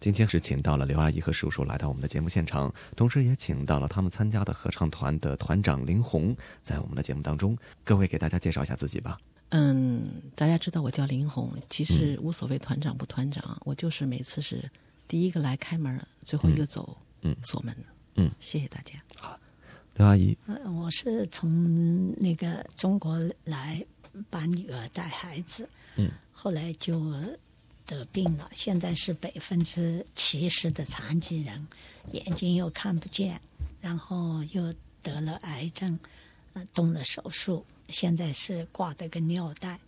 今天是请到了刘阿姨和叔叔来到我们的节目现场，同时也请到了他们参加的合唱团的团长林红，在我们的节目当中，各位给大家介绍一下自己吧。嗯，大家知道我叫林红，其实无所谓团长不团长，我就是每次是第一个来开门，最后一个走，嗯锁门。嗯，谢谢大家。好刘阿姨，呃，我是从那个中国来把女儿带孩子，嗯，后来就得病了，现在是百分之七十的残疾人，眼睛又看不见，然后又得了癌症，呃，动了手术，现在是挂的个尿袋，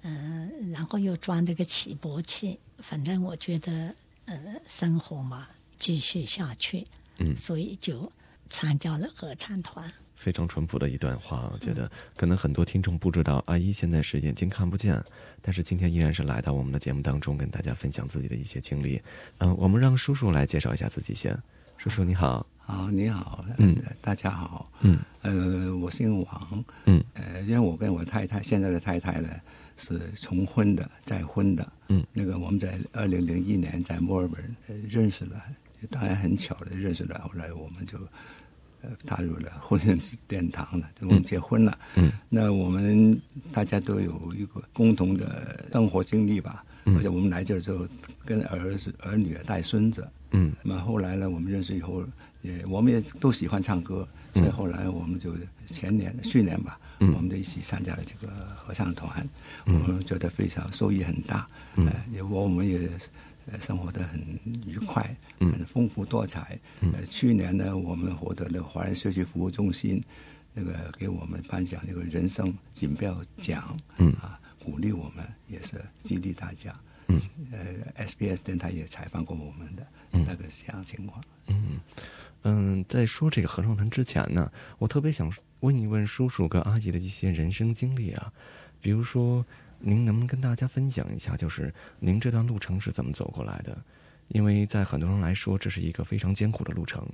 嗯、然后又装这个起搏器，反正我觉得，呃，生活嘛，继续下去，嗯所以就参加了合唱团。非常淳朴的一段话，我觉得可能很多听众不知道，阿姨现在是眼睛看不见，但是今天依然是来到我们的节目当中，跟大家分享自己的一些经历。嗯、我们让叔叔来介绍一下自己先。叔叔你好，好，你好，嗯。呃大家好，嗯。呃，我姓王，嗯。呃，因为我跟我太太现在的太太呢是重婚的，再婚的，嗯，那个我们在二零零一年在墨尔本、呃、认识了，当然很巧的认识了，后来我们就呃踏入了婚姻殿堂了，就我们结婚了，嗯，那我们大家都有一个共同的生活经历吧，嗯。而且我们来这儿之后跟儿子儿女带孙子，嗯。那么后来呢，我们认识以后，也我们也都喜欢唱歌，所以后来我们就前年、去年吧，嗯。我们就一起参加了这个合唱团，我们觉得非常受益很大，嗯。呃，也我们也呃生活的很愉快，嗯很丰富多彩。嗯呃，去年呢，我们获得了华人社区服务中心那个给我们颁奖那个人生锦标奖，嗯啊，鼓励我们，也是激励大家。嗯呃，SBS 电台也采访过我们的嗯那个这样情况。嗯嗯，在说这个合唱团之前呢，我特别想问一问叔叔跟阿姨的一些人生经历啊，比如说您能不能跟大家分享一下，就是您这段路程是怎么走过来的？因为在很多人来说，这是一个非常艰苦的路程，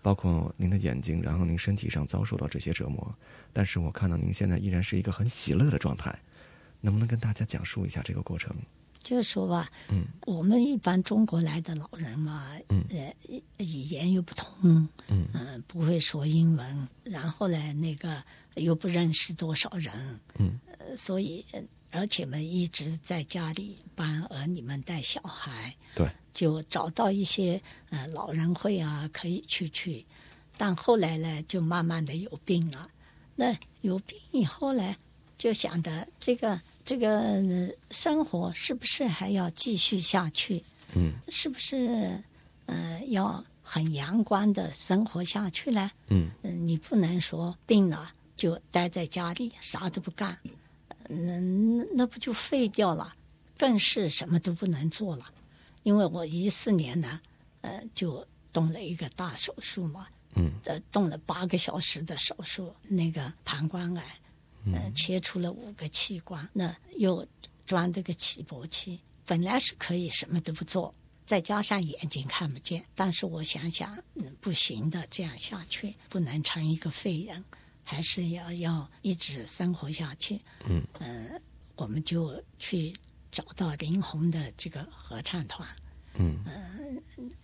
包括您的眼睛，然后您身体上遭受到这些折磨，但是我看到您现在依然是一个很喜乐的状态，能不能跟大家讲述一下这个过程？就是说吧，嗯。我们一般中国来的老人嘛，嗯。呃，语言又不通，嗯。嗯、不会说英文，然后呢，那个又不认识多少人，嗯。呃，所以呃而且嘛，一直在家里帮儿女们带小孩，对，就找到一些呃老人会啊，可以去去，但后来呢，就慢慢的有病了。那有病以后呢，就想着这个这个、呃生活是不是还要继续下去？嗯是不是呃要很阳光的生活下去呢？嗯嗯，你不能说病了就待在家里啥都不干，那那那不就废掉了？更是什么都不能做了，因为我一四年呢，呃，就动了一个大手术嘛，嗯。呃，动了八个小时的手术，那个膀胱癌，呃，切除了五个器官，那又装这个起搏器，本来是可以什么都不做，再加上眼睛看不见，但是我想想，嗯，不行的，这样下去不能成一个废人，还是要要一直生活下去。嗯，呃，我们就去找到林红的这个合唱团，嗯。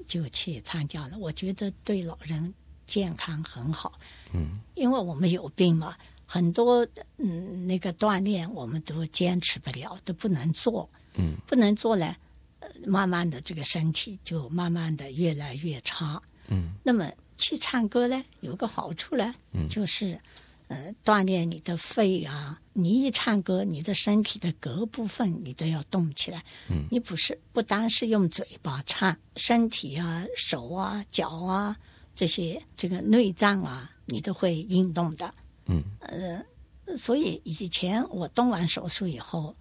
就去参加了。我觉得对老人健康很好，嗯。因为我们有病嘛，很多嗯那个锻炼我们都坚持不了，都不能做，嗯。不能做呢，呃慢慢的这个身体就慢慢的越来越差。嗯。那么去唱歌呢，有个好处呢，嗯就是呃锻炼你的肺啊。你一唱歌，你的身体的各部分你都要动起来。嗯你不是不单是用嘴巴唱，身体啊、手啊、脚啊这些这个内脏啊，你都会运动的。嗯呃所以以前我动完手术以后，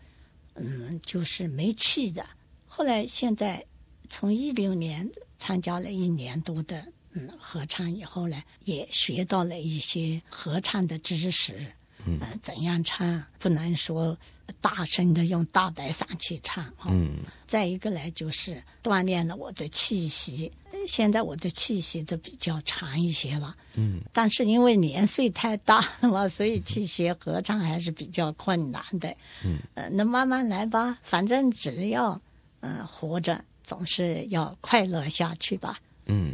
嗯，就是没气的。后来现在从一六年参加了一年多的嗯合唱以后呢，也学到了一些合唱的知识。嗯呃，怎样唱不能说大声的用大白嗓去唱哈。嗯再一个呢，就是锻炼了我的气息。呃现在我的气息都比较长一些了。嗯但是因为年岁太大了嘛，所以去学合唱还是比较困难的。嗯，呃，那慢慢来吧，反正只要嗯、呃活着，总是要快乐下去吧。嗯，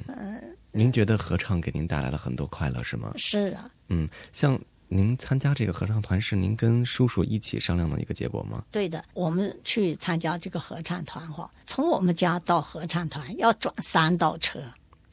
您觉得合唱给您带来了很多快乐是吗？是啊，嗯，像您参加这个合唱团是您跟叔叔一起商量的一个结果吗？对的，我们去参加这个合唱团哈，从我们家到合唱团要转三道车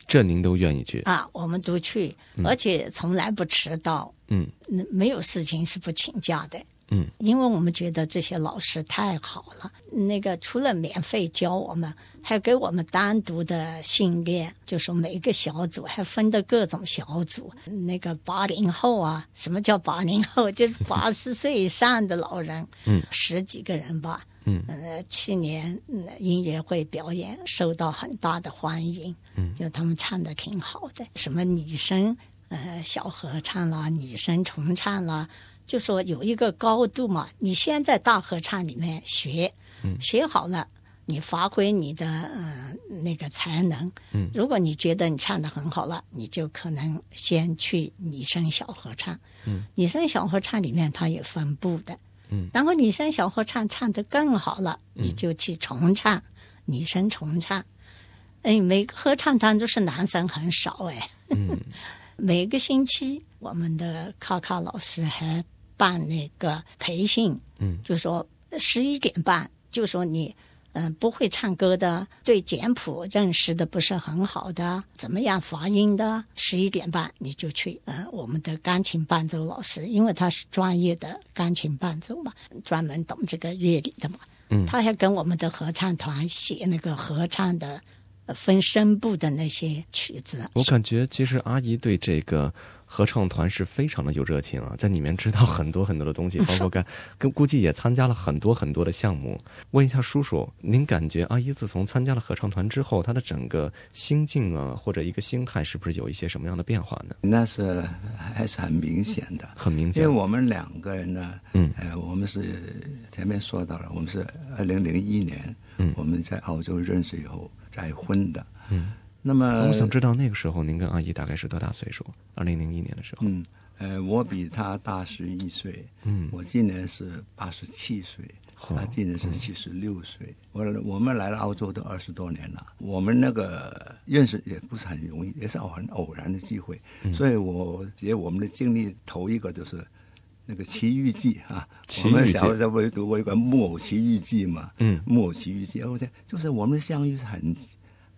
这您都愿意去？啊，我们都去，而且从来不迟到，嗯那没有事情是不请假的。嗯，因为我们觉得这些老师太好了，那个除了免费教我们，还给我们单独的训练，就是每个小组还分的各种小组。那个八零后啊，什么叫八零后？就是八十岁以上的老人，嗯，十几个人吧，嗯呃，去年嗯音乐会表演受到很大的欢迎，嗯，就他们唱的挺好的，什么女生呃小合唱啦，女生重唱啦，就说有一个高度嘛。你先在大合唱里面学，学好了，你发挥你的呃那个才能。嗯，如果你觉得你唱的很好了，你就可能先去女生小合唱。嗯，女生小合唱里面它有分部的。嗯，然后女生小合唱唱的更好了，你就去重唱，女生重唱。哎，每个合唱团都是男生很少哎。嗯 每个星期我们的卡卡老师还办那个培训，嗯，就说十一点半，就说你嗯、呃不会唱歌的，对简谱认识的不是很好的，怎么样发音的，十一点半你就去。嗯、我们的钢琴伴奏老师，因为他是专业的钢琴伴奏嘛，专门懂这个乐理的嘛，嗯他还跟我们的合唱团写那个合唱的。呃分声部的那些曲子，我感觉其实阿姨对这个合唱团是非常的有热情啊，在里面知道很多很多的东西，包括跟跟估计也参加了很多很多的项目。问一下叔叔，您感觉阿姨自从参加了合唱团之后，她的整个心境啊，或者一个心态，是不是有一些什么样的变化呢？那是还是很明显的。很明显因为，我们两个人呢，嗯呃，我们是前面说到了，我们是二零零一年，嗯我们在澳洲认识以后再婚的，嗯，那么我想知道那个时候您跟阿姨大概是多大岁数？二零零一年的时候，嗯，呃，我比她大十一岁，嗯我今年是八十七岁，嚯他今年是七十六岁。我我们来了澳洲都二十多年了，我们那个认识也不是很容易，也是很偶然的机会，所以我觉得我们的经历头一个就是。那个《奇遇记》啊，我们小时候不是读过一个《木偶奇遇记》嘛？嗯木偶奇遇记》，我觉得就是我们的相遇是很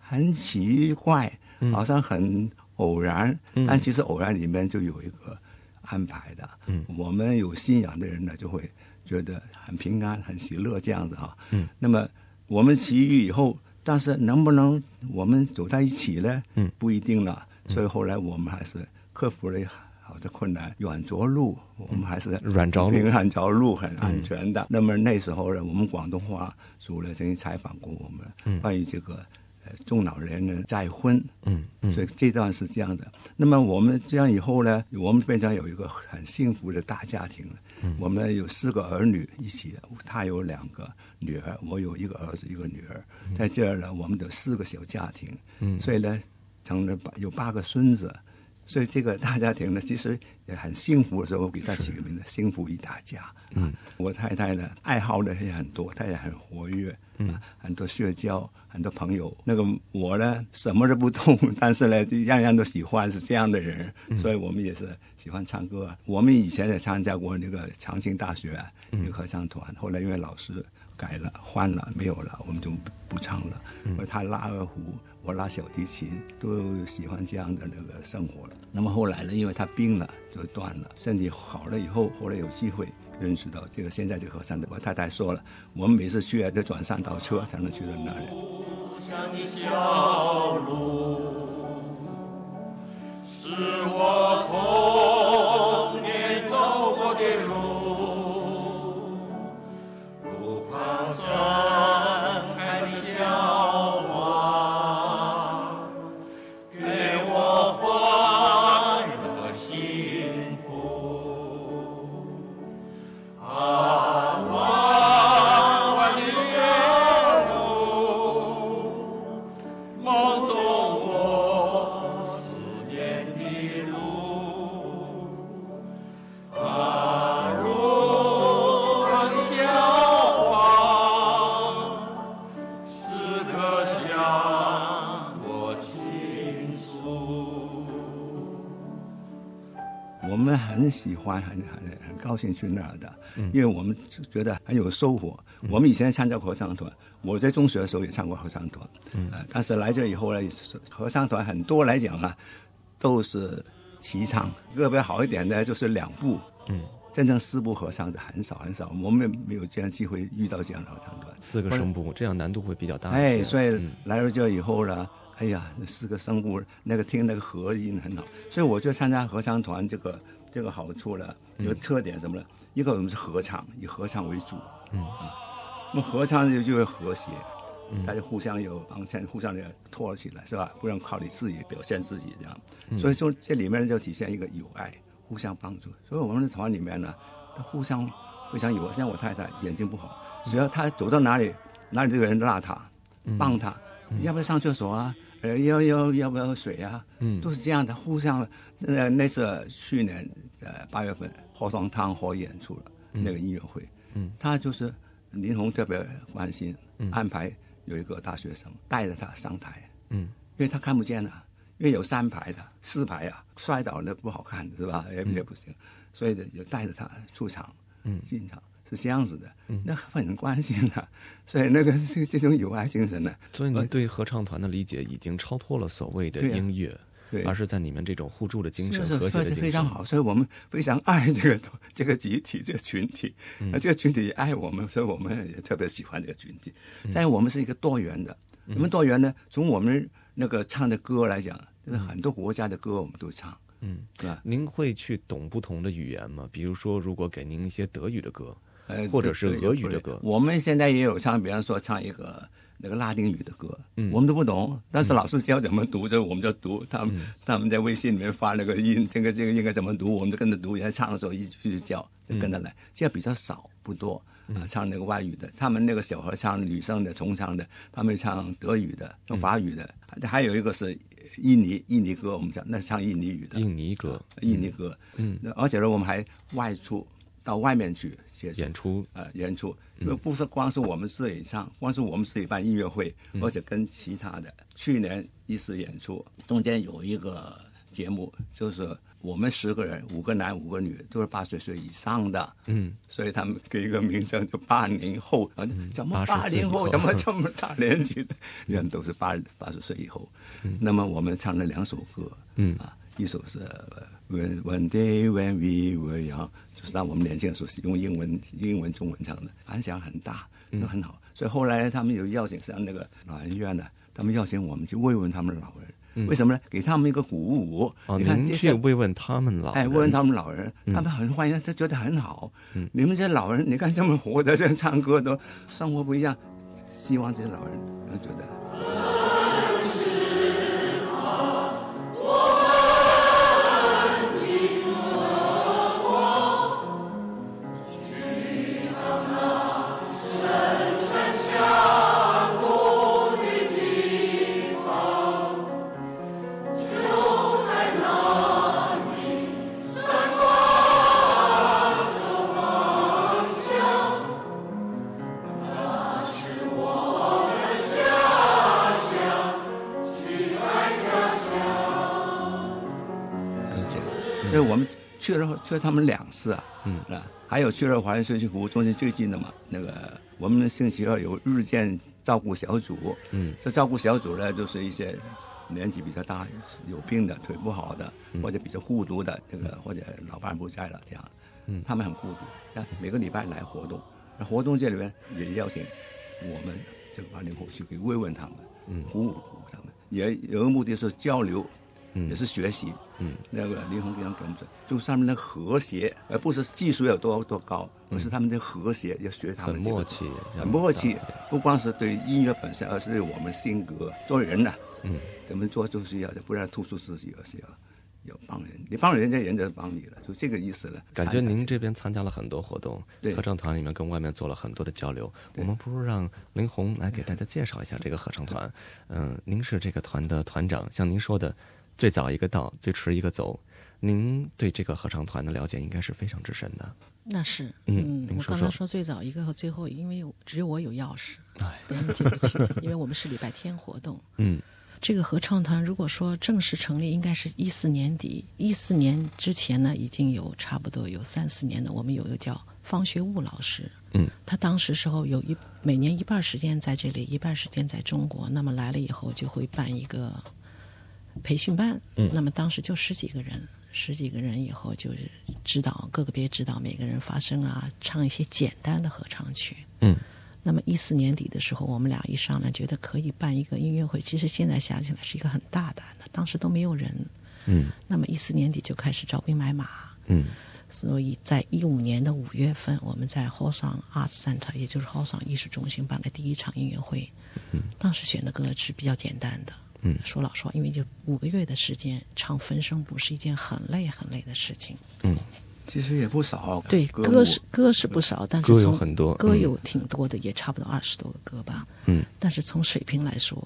很奇怪，好像很偶然，但其实偶然里面就有一个安排的。嗯，我们有信仰的人呢，就会觉得很平安、很喜乐这样子哈。嗯，那么我们奇遇以后，但是能不能我们走在一起呢？嗯，不一定了。所以后来我们还是克服了好的困难，软着陆，我们还是软着陆平安着陆很安全的。那么那时候呢，我们广东话组呢曾经采访过我们，关于这个呃中老年人再婚，嗯嗯。所以这段是这样的。那么我们这样以后呢，我们变成有一个很幸福的大家庭了。我们有四个儿女一起，他有两个女儿，我有一个儿子一个女儿，在这儿呢，我们的四个小家庭，嗯。所以呢，成了八有八个孙子。所以这个大家庭呢，其实也很幸福的时候，我给他起个名字“幸福一大家”。嗯，我太太呢，爱好的也很多，她也很活跃，嗯，很多社交，很多朋友。那个我呢，什么都不懂，但是呢，就样样都喜欢，是这样的人。所以我们也是喜欢唱歌啊。我们以前也参加过那个长青大学、啊、一个合唱团，后来因为老师改了、换了、没有了，我们就不不唱了。而他拉二胡，我拉小提琴，都喜欢这样的那个生活了。那么后来呢，因为他病了，就断了。身体好了以后，后来有机会认识到这个现在这个和尚的。我太太说了，我们每次去啊，都转三道车才能去到那里。故乡的小路，是我喜欢，很很很高兴去那儿的，因为我们觉得很有收获。我们以前参加合唱团，我在中学的时候也唱过合唱团，嗯、呃，但是来这以后呢，合唱团很多来讲啊，都是齐唱，个别好一点的就是两部，嗯，真正四部合唱的很少很少，我们没有这样机会遇到这样的合唱团，四个声部，这样难度会比较大。哎，所以嗯。来了这以后呢，哎呀，那四个声部那个听那个和音很好，所以我就参加合唱团这个这个好处呢，有个特点什么呢？一个我们是合唱，以合唱为主，嗯啊，那么合唱就就会和谐，大家互相有帮衬，互相的托起来，是吧？不能靠你自己表现自己这样，所以说这里面就体现一个友爱，互相帮助。所以我们的团里面呢，他互相非常友爱。像我太太眼睛不好，只要她走到哪里，哪里都有人拉她，帮她，要不要上厕所啊？呃，要要要不要水啊？嗯。都是这样的，互相。呃，那是去年呃八月份火塘汤河演出了、那个音乐会，嗯，他就是林红特别关心，安排有一个大学生带着他上台，嗯。因为他看不见啊，因为有三排的、四排啊，摔倒了不好看是吧？也也不行，所以就带着他出场，嗯。进场是这样子的，那很关心的，所以那个这这种友爱精神呢，所以您对合唱团的理解已经超脱了所谓的音乐，对。而是在你们这种互助的精神、是是，和谐的精神。非常好，所以我们非常爱这个 这个集体、这个群体，那、这个群体也爱我们，所以我们也特别喜欢这个群体。但我们是一个多元的，我们多元呢，从我们那个唱的歌来讲，就是很多国家的歌我们都唱，嗯，对吧？您会去懂不同的语言吗？比如说，如果给您一些德语的歌，呃，或者是俄语的歌我们现在也有唱，比方说唱一个那个拉丁语的歌，嗯我们都不懂，但是老师教怎么读，就我们就读。他们、他们在微信里面发那个音，这个这个应该怎么读，我们就跟着读。人家唱的时候一起去教，就跟着来。现在比较少，不多啊，唱那个外语的，他们那个小合唱女生的重唱的，他们唱德语的、唱法语的，还有一个是印尼印尼歌，我们讲那是唱印尼语的，印尼歌印尼歌，嗯，那而且呢，我们还外出到外面去接演出，呃演出，因为不是光是我们自己唱，光是我们自己办音乐会，而且跟其他的去年一次演出，中间有一个节目，就是我们十个人，五个男五个女，都是八十岁以上的，嗯，所以他们给一个名称就八零后，啊，怎么八零后 怎么这么大年纪的人都是八八十岁以后？那么我们唱了两首歌，嗯。啊，一首是呃 When One Day When We Were Young，就是当我们年轻的时候是用英文英文中文唱的，反响很大，就很好。所以后来他们有邀请，上那个老人院呢，他们邀请我们去慰问他们的老人，为什么呢？给他们一个鼓舞。哦，你看您这些去慰问他们老哎，慰，问他们老人，他们很欢迎，他觉得很好。你们这老人，你看这么活的，这样唱歌都生活不一样，希望这些老人能觉得。他们两次啊，嗯。啊，还有去了华人社区服务中心最近的嘛，那个我们星期二有日间照顾小组，嗯，这照顾小组呢，就是一些年纪比较大、有病的、腿不好的，或者比较孤独的，这个或者老伴不在了这样，嗯，他们很孤独，啊，每个礼拜来活动，那活动这里面也邀请我们这个八零后去给慰问他们，嗯，鼓舞鼓舞他们，也有个目的是交流。也是学习，嗯，那个林红经常跟我们说，就是他们的和谐，而不是技术有多多高，而是他们的和谐，要学他们这个很默契，很默契，不光是对音乐本身，而是对我们性格做人呢、嗯，怎么做就是要不然突出自己，而是要要帮人，你帮人家，人家帮你了，就这个意思了。感觉您这边参加了很多活动，合唱团里面跟外面做了很多的交流。我们不如让林红来给大家介绍一下这个合唱团。嗯，您是这个团的团长，像您说的，最早一个到，最迟一个走。您对这个合唱团的了解应该是非常之深的。那是，嗯嗯，我刚才说最早一个和最后，因为只有我有钥匙，哎，别人进不去，因为我们是礼拜天活动。嗯这个合唱团如果说正式成立，应该是一四年底。一四年之前呢，已经有差不多有三四年的，我们有一个叫方学悟老师，嗯，他当时时候有一每年一半时间在这里，一半时间在中国。那么来了以后就会办一个培训班，嗯那么当时就十几个人，十几个人以后就是指导各个别指导每个人发声啊，唱一些简单的合唱曲。嗯那么一四年底的时候，我们俩一商量，觉得可以办一个音乐会。其实现在想起来是一个很大胆的，当时都没有人。嗯那么一四年底就开始招兵买马，嗯所以在一五年的五月份，我们在 h o s a n Arts Center，也就是 h o s a n 艺术中心办了第一场音乐会。嗯当时选的歌是比较简单的。嗯说老实话，因为就五个月的时间，唱分声部是一件很累很累的事情。嗯，其实也不少。对，歌是歌是不少，但是歌有从很多嗯歌有挺多的，也差不多二十多个歌吧。嗯，但是从水平来说，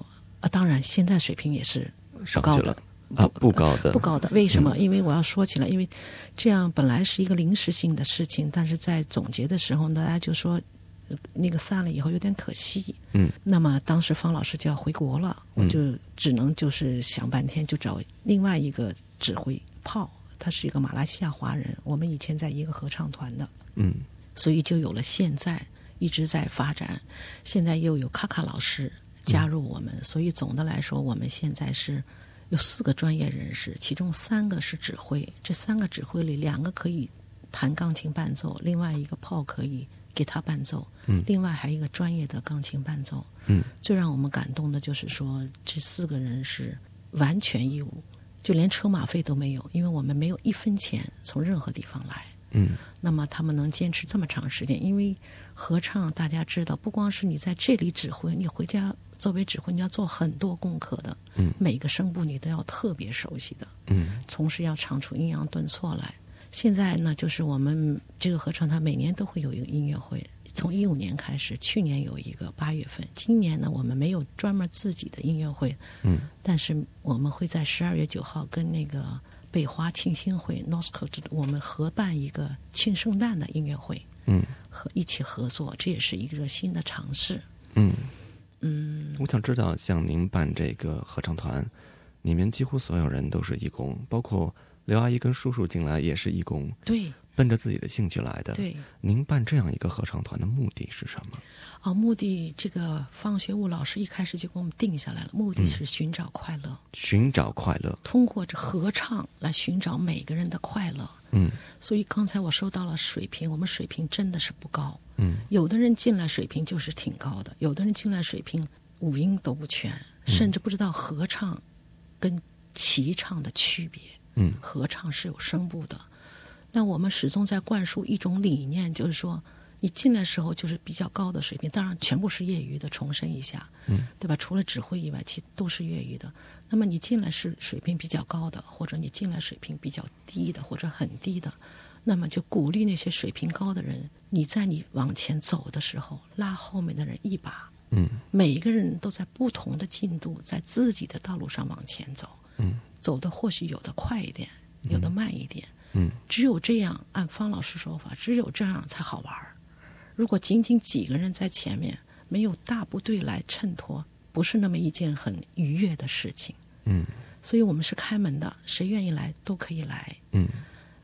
啊，当然现在水平也是不上高的去了。啊，不高的，不高的，为什么？因为我要说起来，因为这样本来是一个临时性的事情，但是在总结的时候，大家就说呃那个散了以后有点可惜。嗯，那么当时方老师就要回国了，我就只能就是想半天，就找另外一个指挥炮，他是一个马来西亚华人，我们以前在一个合唱团的，嗯。所以就有了现在一直在发展，现在又有卡卡老师加入我们，所以总的来说，我们现在是有四个专业人士，其中三个是指挥，这三个指挥里两个可以弹钢琴伴奏，另外一个炮可以给他伴奏，嗯另外还有一个专业的钢琴伴奏。嗯最让我们感动的就是说，这四个人是完全义务，就连车马费都没有，因为我们没有一分钱从任何地方来。嗯那么他们能坚持这么长时间，因为合唱大家知道，不光是你在这里指挥，你回家作为指挥，你要做很多功课的。嗯，每个声部你都要特别熟悉的，嗯从事要唱出阴阳顿挫来。现在呢，就是我们这个合唱团每年都会有一个音乐会，从一五年开始，去年有一个八月份，今年呢我们没有专门自己的音乐会，嗯。但是我们会在十二月九号跟那个北华庆星会 Northcote 我们合办一个庆圣诞的音乐会，嗯。和一起合作，这也是一个新的尝试。嗯，嗯，我想知道，像您办这个合唱团，里面几乎所有人都是义工，包括刘阿姨跟叔叔进来也是义工，对奔着自己的兴趣来的。，对。您办这样一个合唱团的目的是什么？啊，目的这个方学武老师一开始就给我们定下来了，目的是寻找快乐，寻找快乐。通过这合唱来寻找每个人的快乐。嗯所以刚才我说到了水平，我们水平真的是不高。嗯有的人进来水平就是挺高的，有的人进来水平五音都不全，甚至不知道合唱跟齐唱的区别。嗯合唱是有声部的。那我们始终在灌输一种理念，就是说，你进来时候就是比较高的水平，当然全部是业余的，重申一下，嗯，对吧？除了指挥以外，其都是业余的。那么你进来是水平比较高的，或者你进来水平比较低的，或者很低的，那么就鼓励那些水平高的人，你在你往前走的时候，拉后面的人一把。嗯每一个人都在不同的进度，在自己的道路上往前走。嗯走的或许有的快一点，有的慢一点。嗯只有这样，按方老师说法，只有这样才好玩儿。如果仅仅几个人在前面，没有大部队来衬托，不是那么一件很愉悦的事情。嗯所以我们是开门的，谁愿意来都可以来。嗯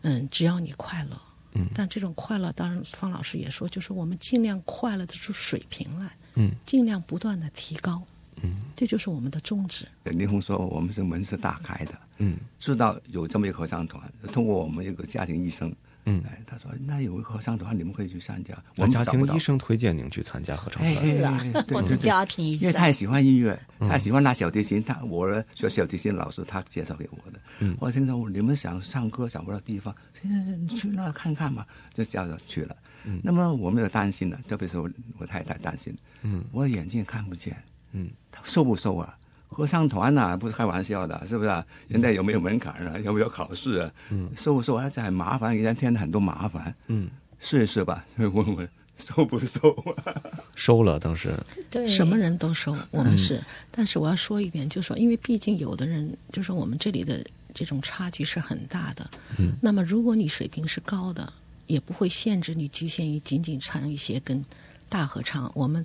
嗯，只要你快乐。嗯但这种快乐，当然方老师也说，就是我们尽量快乐的出水平来，嗯尽量不断的提高。嗯。这就是我们的宗旨。林红说我们是门是大开的，嗯。知道有这么一个合唱团，通过我们一个家庭医生，嗯。哎，他说那有一个合唱团，你们可以去参加。我们家庭医生推荐您去参加合唱哎团。哎哎哎，对我的对对家庭医生因为他也喜欢音乐，他喜欢拉小提琴，他我的学小提琴老师他介绍给我的。嗯。我听说你们想唱歌找不到地方，现在你去那看看嘛，就叫着去了。那么我们有担心了，特别是我我太太担心，嗯。我眼睛看不见，嗯他收不收啊？合唱团呐、不是开玩笑的，是不是、啊？现在有没有门槛啊？有没有考试啊？嗯收不收？而且很麻烦，给人添了很多麻烦。嗯，试一试吧，问问收不收啊？收了当时。对什么人都收，我们是。但是我要说一点，就是说，因为毕竟有的人，就是我们这里的这种差距是很大的。嗯。那么，如果你水平是高的，也不会限制你局限于仅仅唱一些跟大合唱。我们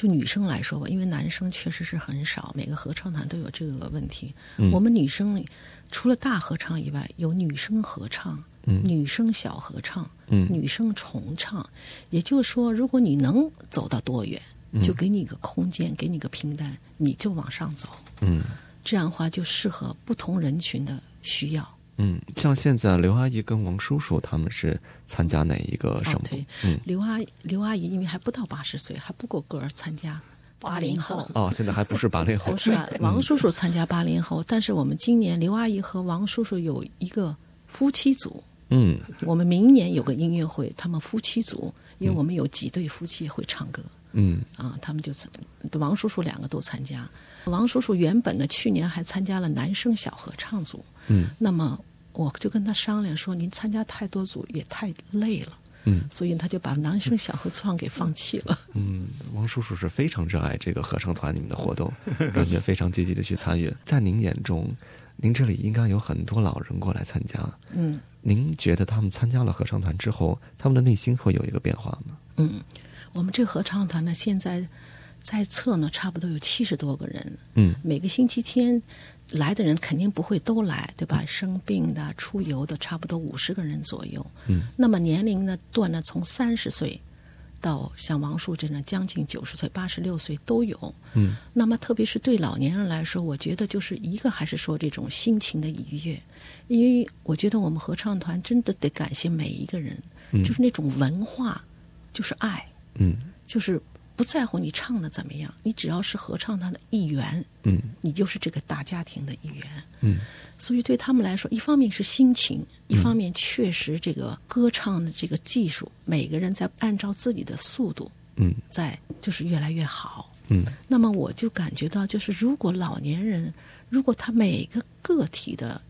就女生来说吧，因为男生确实是很少，每个合唱团都有这个问题。嗯我们女生除了大合唱以外，有女生合唱、嗯女生小合唱、嗯女生重唱。也就是说，如果你能走到多远，嗯就给你一个空间，给你个平台，你就往上走。嗯这样的话就适合不同人群的需要。嗯，像现在刘阿姨跟王叔叔他们是参加哪一个声部？哦对嗯，刘阿刘阿姨因为还不到八十岁，还不够格儿参加八零后。哦，现在还不是八零后。不，是啊，王叔叔参加八零后，但是我们今年刘阿姨和王叔叔有一个夫妻组，嗯。我们明年有个音乐会，他们夫妻组，因为我们有几对夫妻会唱歌。嗯。啊，他们就参，王叔叔两个都参加。王叔叔原本呢，去年还参加了男生小合唱组，嗯。那么我就跟他商量说，您参加太多组也太累了，嗯所以他就把男生小合唱给放弃了。嗯，王叔叔是非常热爱这个合唱团你们的活动，感觉非常积极的去参与。在您眼中，您这里应该有很多老人过来参加，嗯您觉得他们参加了合唱团之后，他们的内心会有一个变化吗？嗯，我们这个合唱团呢，现在在册呢，差不多有七十多个人。嗯每个星期天来的人肯定不会都来，对吧？生病的、出游的，差不多五十个人左右。嗯，那么年龄呢段呢，从三十岁到像王树这样将近九十岁、八十六岁都有。嗯。那么特别是对老年人来说，我觉得就是一个还是说这种心情的愉悦，因为我觉得我们合唱团真的得感谢每一个人，嗯。就是那种文化，就是爱，嗯。就是不在乎你唱的怎么样，你只要是合唱团的一员，嗯你就是这个大家庭的一员。嗯所以对他们来说，一方面是心情，一方面确实这个歌唱的这个技术，每个人在按照自己的速度嗯在就是越来越好。嗯那么我就感觉到，就是如果老年人，如果他每个个体的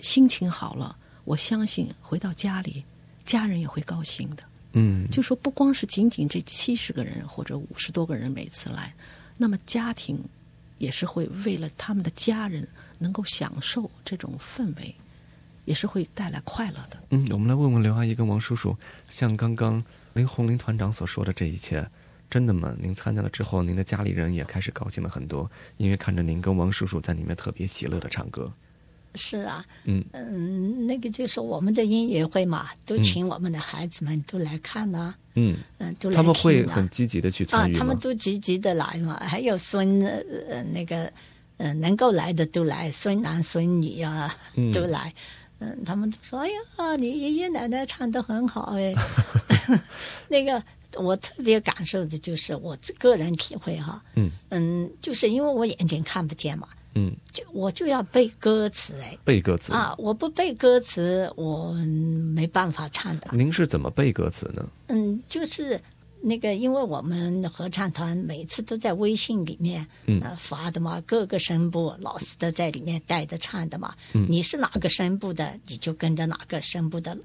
心情好了，我相信回到家里，家人也会高兴的。嗯，就说不光是仅仅这七十个人或者五十多个人每次来，那么家庭也是会为了他们的家人能够享受这种氛围，也是会带来快乐的。嗯，我们来问问刘阿姨跟王叔叔，像刚刚林红林团长所说的这一切，真的吗？您参加了之后，您的家里人也开始高兴了很多，因为看着您跟王叔叔在里面特别喜乐的唱歌。是啊，嗯嗯，那个就是我们的音乐会嘛，都请我们的孩子们都来看呐、嗯，嗯，都来他们会很积极的去啊参与，吗？他们都积极的来嘛，还有孙呃呃那个呃能够来的都来，孙男孙女啊、嗯都来。嗯，他们都说：“哎呀，你爷爷奶奶唱的很好哎。”那个我特别感受的就是我自个人体会哈，嗯嗯，就是因为我眼睛看不见嘛，嗯，就我就要背歌词哎背歌词啊，我不背歌词我嗯没办法唱的。您是怎么背歌词呢？嗯，就是那个，因为我们合唱团每次都在微信里面，嗯呃，发的嘛，各个声部老师都在里面带着唱的嘛。嗯你是哪个声部的，你就跟着哪个声部的，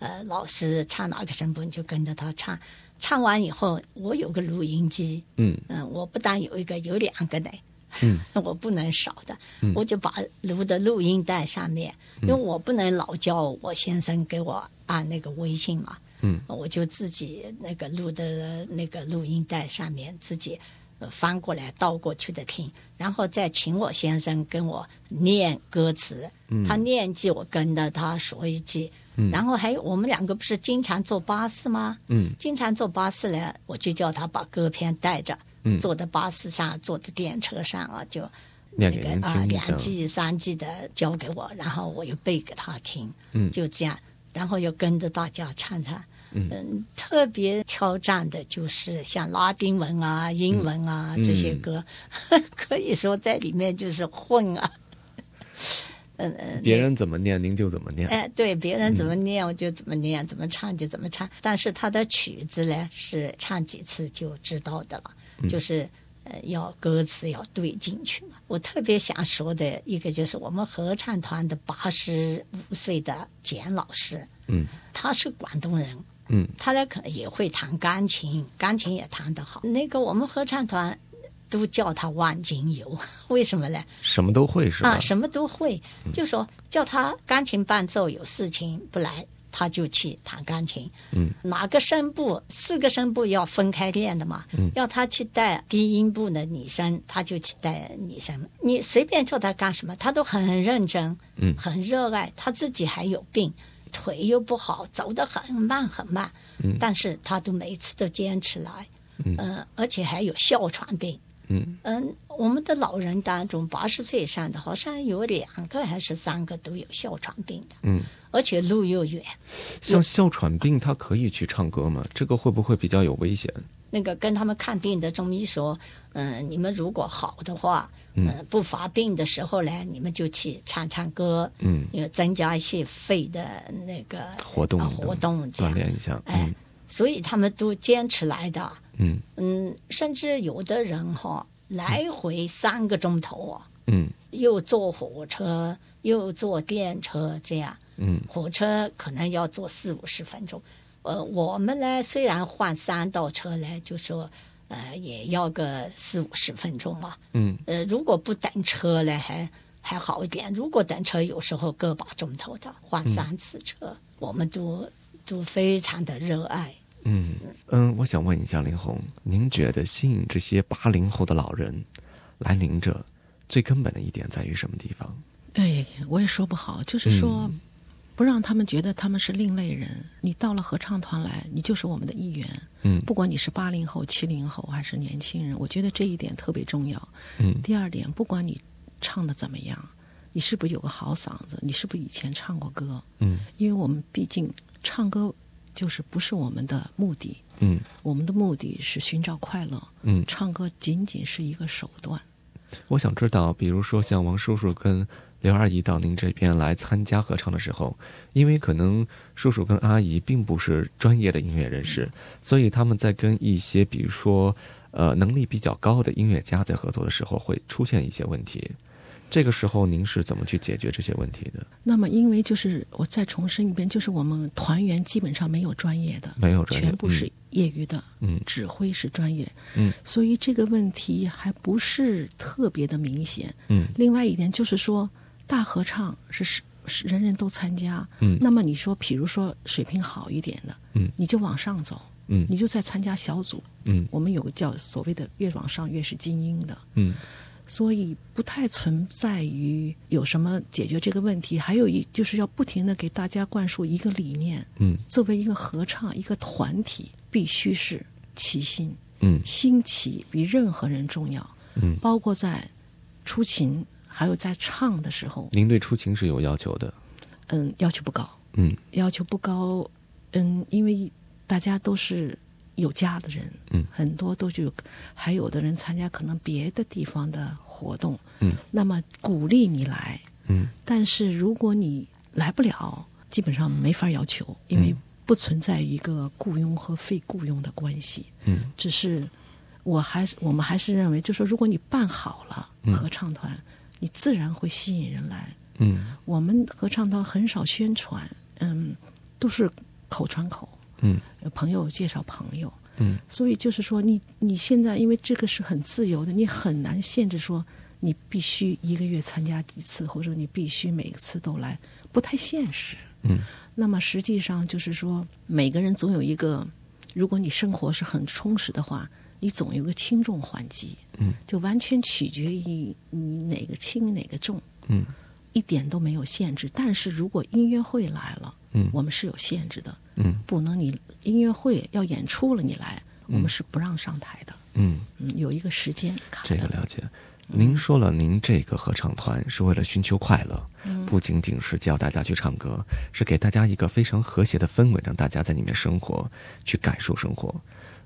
呃，老师唱哪个声部，你就跟着他唱。唱完以后，我有个录音机，嗯嗯，我不但有一个，有两个呢。嗯，我不能少的，我就把录的录音带上面，嗯。因为我不能老叫我先生给我按那个微信嘛，嗯，我就自己那个录的那个录音带上面自己呃翻过来倒过去的听，然后再请我先生跟我念歌词，他念一句我跟着他说一句，然后还有我们两个不是经常坐巴士吗？嗯。经常坐巴士呢，我就叫他把歌片带着，嗯坐在巴士上，坐在电车上啊，就那个啊两季三季的教给我，然后我又背给他听，嗯就这样，然后又跟着大家唱唱。嗯，特别挑战的就是像拉丁文啊、英文啊、嗯这些歌，可以说在里面就是混啊。嗯嗯，别人怎么念您就怎么念。哎，对，别人怎么念我就怎么念，怎么唱就怎么唱。但是他的曲子呢，是唱几次就知道的了，就是呃，要歌词要对进去嘛。我特别想说的一个就是我们合唱团的八十五岁的简老师，嗯他是广东人，嗯他呢可也会弹钢琴，钢琴也弹得好。那个我们合唱团都叫他万金油，为什么呢？什么都会是吧？啊，什么都会，就说叫他钢琴伴奏有事情不来，他就去弹钢琴。嗯，哪个声部四个声部要分开练的嘛？嗯要他去带低音部的女生，他就去带女生。你随便叫他干什么，他都很认真，嗯很热爱。他自己还有病，腿又不好，走得很慢很慢，嗯但是他都每次都坚持来。嗯呃而且还有哮喘病。嗯嗯，我们的老人当中，八十岁以上的，好像有两个还是三个都有哮喘病的，嗯，而且路又远。像哮喘病，他可以去唱歌吗？这个会不会比较有危险？那个跟他们看病的中医说，嗯、你们如果好的话，嗯、不发病的时候呢，你们就去唱唱歌，嗯，也增加一些肺的那个活动啊活动。锻炼一下。哎，所以他们都坚持来的。嗯嗯，甚至有的人哈，来回三个钟头啊，嗯又坐火车，又坐电车，这样。嗯火车可能要坐四五十分钟。呃，我们呢，虽然换三道车呢，就说呃也要个四五十分钟嘛。嗯呃，如果不等车呢，还还好一点。如果等车，有时候个把钟头的，换三次车，我们都都非常的热爱。嗯嗯，我想问一下林红，您觉得吸引这些八零后的老人来您这，最根本的一点在于什么地方？哎，我也说不好，就是说，嗯不让他们觉得他们是另类人。你到了合唱团来，你就是我们的一员。嗯不管你是八零后、七零后还是年轻人，我觉得这一点特别重要。嗯第二点，不管你唱的怎么样，你是不是有个好嗓子，你是不是以前唱过歌？嗯因为我们毕竟唱歌就是不是我们的目的，嗯我们的目的是寻找快乐，嗯，唱歌仅仅是一个手段。我想知道，比如说像王叔叔跟刘阿姨到您这边来参加合唱的时候，因为可能叔叔跟阿姨并不是专业的音乐人士，所以他们在跟一些比如说呃能力比较高的音乐家在合作的时候，会出现一些问题。这个时候您是怎么去解决这些问题的？那么，因为就是我再重申一遍，就是我们团员基本上没有专业的，没有专业全部是业余的，嗯指挥是专业，嗯。所以这个问题还不是特别的明显。嗯。另外一点就是说，大合唱是是是人人都参加，嗯。那么你说，比如说水平好一点的，嗯。你就往上走，嗯。你就在参加小组，嗯。我们有个叫所谓的越往上越是精英的，嗯所以不太存在于有什么解决这个问题。还有一就是要不停的给大家灌输一个理念：嗯作为一个合唱一个团体，必须是齐心，嗯心齐比任何人重要。嗯，包括在出勤，还有在唱的时候，您对出勤是有要求的。嗯，要求不高，嗯要求不高，嗯，因为大家都是有家的人，嗯。很多都就还有的人参加可能别的地方的活动，嗯。那么鼓励你来，嗯。但是如果你来不了，基本上没法要求，因为嗯。不存在一个雇佣和非雇佣的关系，嗯。只是我还是我们还是认为，就说如果你办好了嗯。合唱团，你自然会吸引人来。嗯。我们合唱团很少宣传，嗯，都是口传口，嗯。呃朋友介绍朋友，嗯。所以就是说你，你现在因为这个是很自由的，你很难限制说你必须一个月参加几次，或者你必须每次都来，不太现实。嗯。那么实际上就是说，每个人总有一个，如果你生活是很充实的话，你总有个轻重缓急，嗯，就完全取决于你哪个轻哪个重，嗯。一点都没有限制。但是如果音乐会来了，嗯我们是有限制的，嗯不能你音乐会要演出了你来，我们是不让上台的，嗯，嗯，有一个时间卡的这个。了解。您说了，您这个合唱团是为了寻求快乐，不仅仅是教大家去唱歌，是给大家一个非常和谐的氛围，让大家在里面生活，去感受生活。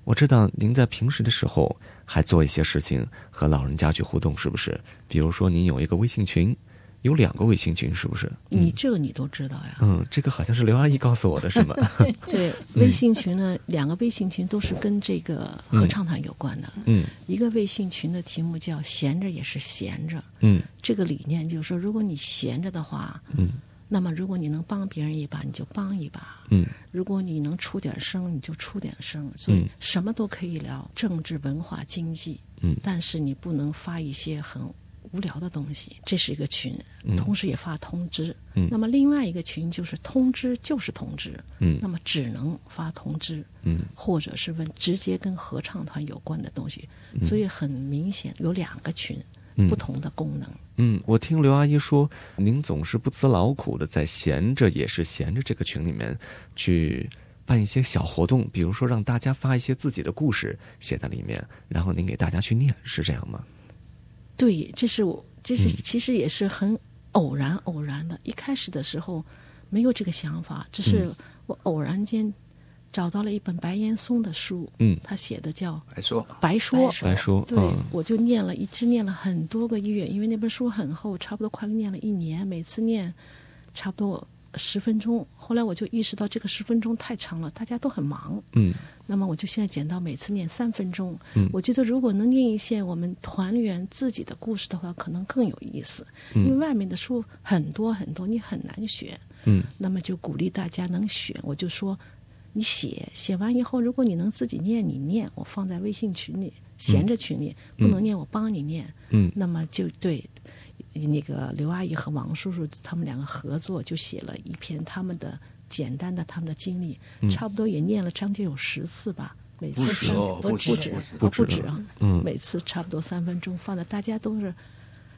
我知道您在平时的时候还做一些事情和老人家去互动，是不是？比如说您有一个微信群，有两个微信群，是不是？你这个你都知道呀？嗯，这个好像是刘阿姨告诉我的，是吗？对，微信群呢，两个微信群都是跟这个合唱团有关的。嗯。一个微信群的题目叫“闲着也是闲着。嗯”，这个理念就是说，如果你闲着的话，嗯。那么如果你能帮别人一把，你就帮一把；嗯。如果你能出点声，你就出点声。所以嗯。什么都可以聊，政治、文化、经济，嗯。但是你不能发一些很无聊的东西，这是一个群，嗯。同时也发通知。嗯。那么另外一个群就是通知就是通知，嗯。那么只能发通知，嗯。或者是问直接跟合唱团有关的东西，所以很明显有两个群，嗯。不同的功能。嗯，我听刘阿姨说，您总是不辞劳苦的在闲着也是闲着这个群里面去办一些小活动，比如说让大家发一些自己的故事写在里面，然后您给大家去念，是这样吗？对，这是我，这是嗯。其实也是很偶然偶然的。一开始的时候没有这个想法，只是嗯。我偶然间找到了一本白岩松的书，嗯。他写的叫白说，《白说》白说对，嗯。我就念了，一直念了很多个月，因为那本书很厚，差不多快念了一年，每次念差不多十分钟。后来我就意识到这个十分钟太长了，大家都很忙，嗯那么我就现在减到每次念三分钟。嗯我觉得如果能念一些我们团员自己的故事的话，可能更有意思，嗯因为外面的书很多很多，你很难选。嗯那么就鼓励大家能选，我就说你写，写完以后，如果你能自己念，你念，我放在微信群里，闲着群里，不能念我帮你念。嗯那么就对那个刘阿姨和王叔叔他们两个合作，就写了一篇他们的简单的他们的经历，差不多也念了将近有十次吧。每次不止三哦不不止止不不止止啊，嗯每次差不多三分钟，放的大家都是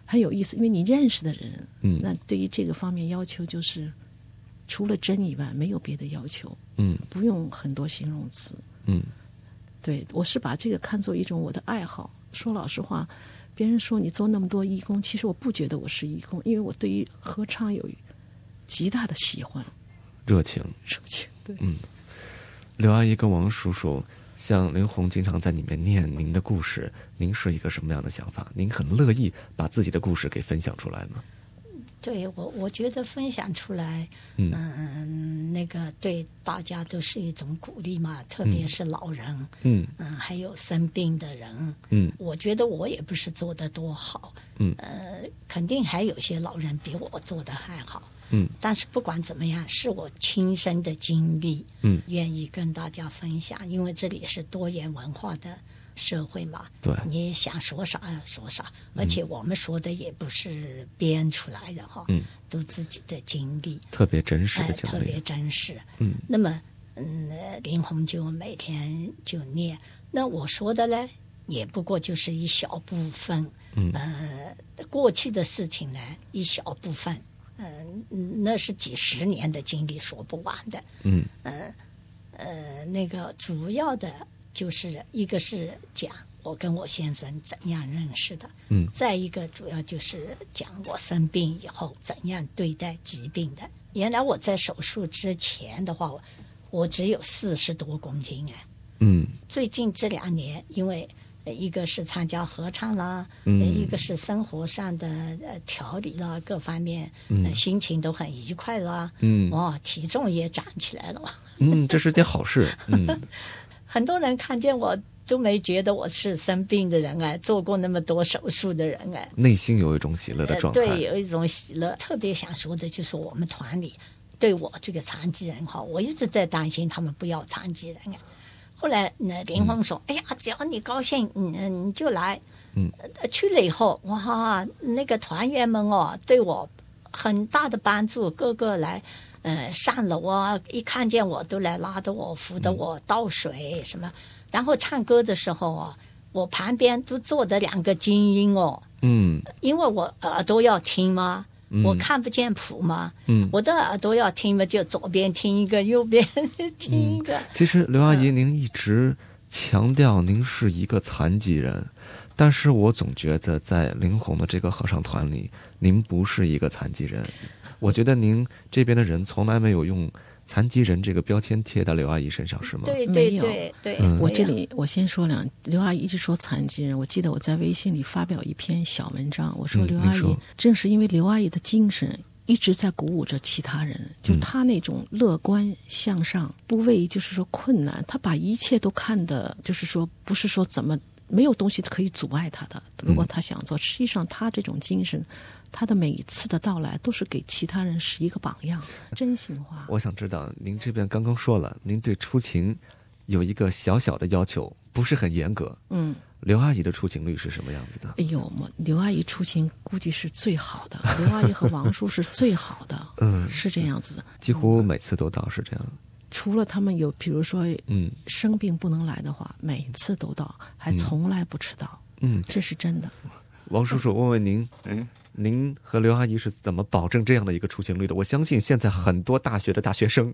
很有意思，因为你认识的人，嗯那对于这个方面要求就是除了真以外没有别的要求，嗯不用很多形容词。嗯对我是把这个看作一种我的爱好。说老实话，别人说你做那么多义工，其实我不觉得我是义工，因为我对于合唱有极大的喜欢热情。热情。对，嗯刘阿姨跟王叔叔，像林红经常在里面念您的故事，您是一个什么样的想法？您很乐意把自己的故事给分享出来吗？对我，我觉得分享出来，嗯。嗯，那个对大家都是一种鼓励嘛，特别是老人，嗯。嗯，还有生病的人，嗯。我觉得我也不是做的多好，嗯。呃，肯定还有些老人比我做的还好，嗯。但是不管怎么样，是我亲身的经历，嗯。愿意跟大家分享，因为这里是多元文化的社会嘛，对你想说啥说啥，而且我们说的也不是编出来的哈，嗯，都自己的经历，特别真实哎、的经特别。真实。嗯那么，嗯，呃林红就每天就念。那我说的呢，也不过就是一小部分。嗯呃，过去的事情呢，一小部分。嗯、那是几十年的经历，说不完的。嗯呃，那个主要的就是一个是讲我跟我先生怎样认识的，嗯再一个主要就是讲我生病以后怎样对待疾病的。原来我在手术之前的话，我我只有四十多公斤哎，嗯最近这两年因为。呃一个是参加合唱啦，嗯呃一个是生活上的呃调理啦，各方面，呃心情都很愉快啦，嗯哇，体重也长起来了。嗯，这是件好事。嗯 很多人看见我都没觉得我是生病的人哎，做过那么多手术的人哎，内心有一种喜乐的呃状态。对，有一种喜乐。特别想说的就是我们团里对我这个残疾人哈，我一直在担心他们不要残疾人哎。后来那，林峰说：“哎呀，只要你高兴，你你就来。”嗯呃，去了以后，哇，那个团员们哦，对我很大的帮助，个个来。呃，上楼啊，一看见我都来拉着我，扶着我倒水什么。然后唱歌的时候啊，我旁边都坐着两个精英哦，嗯。因为我耳朵要听嘛，嗯。我看不见谱嘛，嗯。我的耳朵要听嘛，就左边听一个，右边 听一个。其实刘阿姨，您一直强调您是一个残疾人，但是我总觉得在林红的这个合唱团里，您不是一个残疾人。我觉得您这边的人从来没有用残疾人这个标签贴到刘阿姨身上，是吗？对对没有对对，嗯我这里我先说两，刘阿姨一直说残疾人，我记得我在微信里发表一篇小文章，我说嗯刘阿姨、正是因为刘阿姨的精神。一直在鼓舞着其他人，就嗯她那种乐观向上，不畏就是说困难，她把一切都看的，就是说不是说怎么没有东西可以阻碍她的。如果她想做，实际上她这种精神，她的每一次的到来都是给其他人是一个榜样，真心话。我想知道，您这边刚刚说了，您对出勤有一个小小的要求，不是很严格。嗯，刘阿姨的出勤率是什么样子的？哎呦，我刘阿姨出勤估计是最好的，刘阿姨和王叔是最好的，嗯是这样子的。几乎每次都到，是这样。除了他们有，比如说嗯生病不能来的话，每次都到，还从来不迟到，嗯，这是真的。王叔叔，问问您，嗯，您和刘阿姨是怎么保证这样的一个出勤率的？我相信现在很多大学的大学生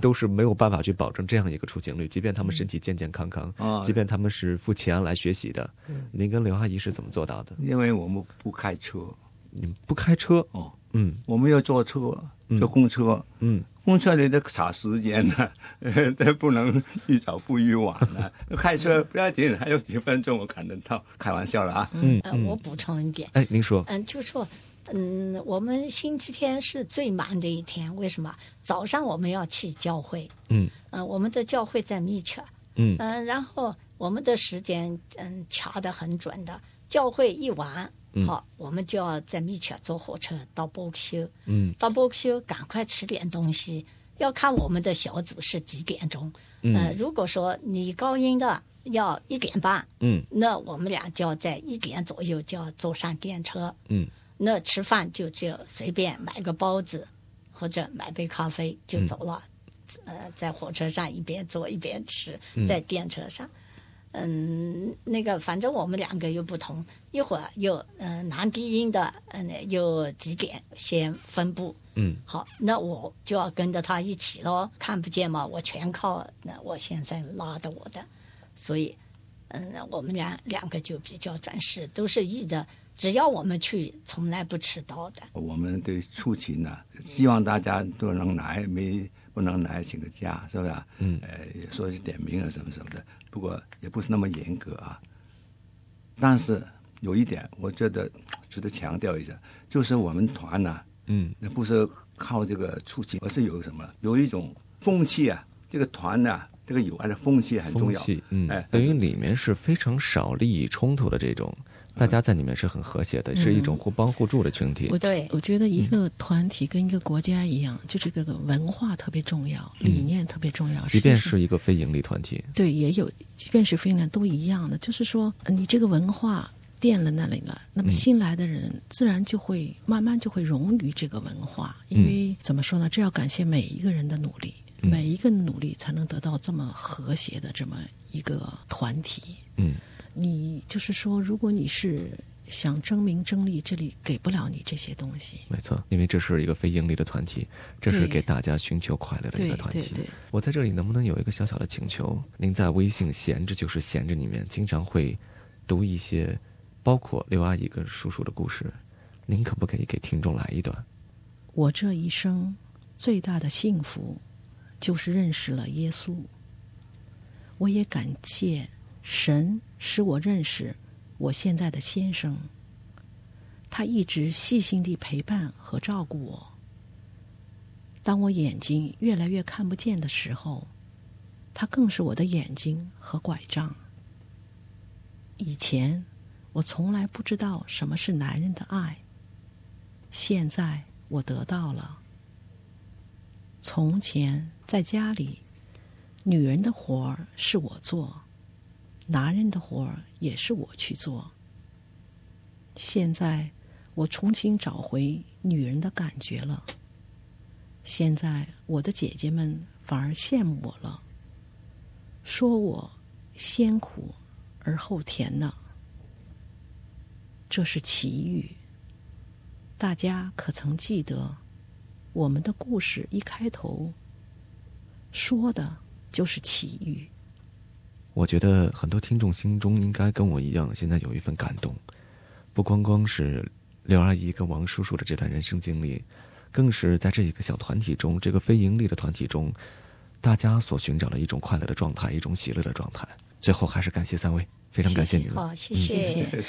都是没有办法去保证这样一个出勤率，即便他们身体健健康康，啊即便他们是付钱来学习的。您跟刘阿姨是怎么做到的？因为我们不开车你们不开车？哦，嗯我们要坐车，坐公车。嗯，公车里得查时间呢，呃，这不能一早不一晚呢。开车不要紧，还有几分钟我赶得到。开玩笑了啊，嗯呃，我补充一点，哎，您说，嗯，就说，嗯，我们星期天是最忙的一天，为什么？早上我们要去教会，嗯。嗯、我们的教会在密切，嗯。嗯、然后我们的时间嗯掐得很准的，教会一完，好，我们就要在密切坐火车到波克修，嗯。到波克修赶快吃点东西，要看我们的小组是几点钟，呃，如果说你高音的要一点半，嗯。那我们俩就要在一点左右就要坐上电车。嗯。那吃饭就只有随便买个包子，或者买杯咖啡就走了。呃，在火车上一边坐一边吃，在电车上。嗯，那个反正我们两个又不同，一会儿又呃男低音的，嗯、有几点先分布。嗯好，那我就要跟着他一起喽，看不见嘛，我全靠那我先生拉的我的，所以，嗯，我们俩两个就比较准时，都是一的，只要我们去，从来不迟到的。我们对出勤呢，希望大家都能来，没不能来请个假，是不是、啊？嗯呃，也说是点名啊什么什么的，不过也不是那么严格啊。但是有一点，我觉得值得强调一下，就是我们团呢、嗯那不是靠这个出勤，而是有什么？有一种风气啊，这个团呢、这个友爱的风气很重要。风气，嗯，哎，等于里面是非常少利益冲突的这种，大家在里面是很和谐的，是一种互帮互助的群体我。对我觉得一个团体跟一个国家一样，就是这个文化特别重要，理念特别重要。即便是一个非盈利团体，对，也有，即便是非盈利都一样的，就是说呃你这个文化垫了那里了，那么新来的人自然就会慢慢就会融于这个文化，因为怎么说呢？这要感谢每一个人的努力，每一个努力才能得到这么和谐的这么一个团体。嗯你就是说，如果你是想争名争利，这里给不了你这些东西。没错，因为这是一个非盈利的团体，这是给大家寻求快乐的一个团体。我在这里能不能有一个小小的请求？您在微信“闲着就是闲着”里面经常会读一些包括刘阿姨跟叔叔的故事，您可不可以给听众来一段？我这一生最大的幸福，就是认识了耶稣。我也感谢神使我认识我现在的先生，他一直细心地陪伴和照顾我。当我眼睛越来越看不见的时候，他更是我的眼睛和拐杖。以前我从来不知道什么是男人的爱，现在我得到了。从前在家里，女人的活儿是我做，男人的活儿也是我去做。现在我重新找回女人的感觉了。现在我的姐姐们反而羡慕我了，说我先苦而后甜呢。这是奇遇。大家可曾记得，我们的故事一开头说的就是奇遇。我觉得很多听众心中应该跟我一样，现在有一份感动，不光光是刘阿姨跟王叔叔的这段人生经历，更是在这一个小团体中，这个非盈利的团体中，大家所寻找的一种快乐的状态，一种喜乐的状态。最后还是感谢三位，非常感谢你们。好，谢嗯谢谢谢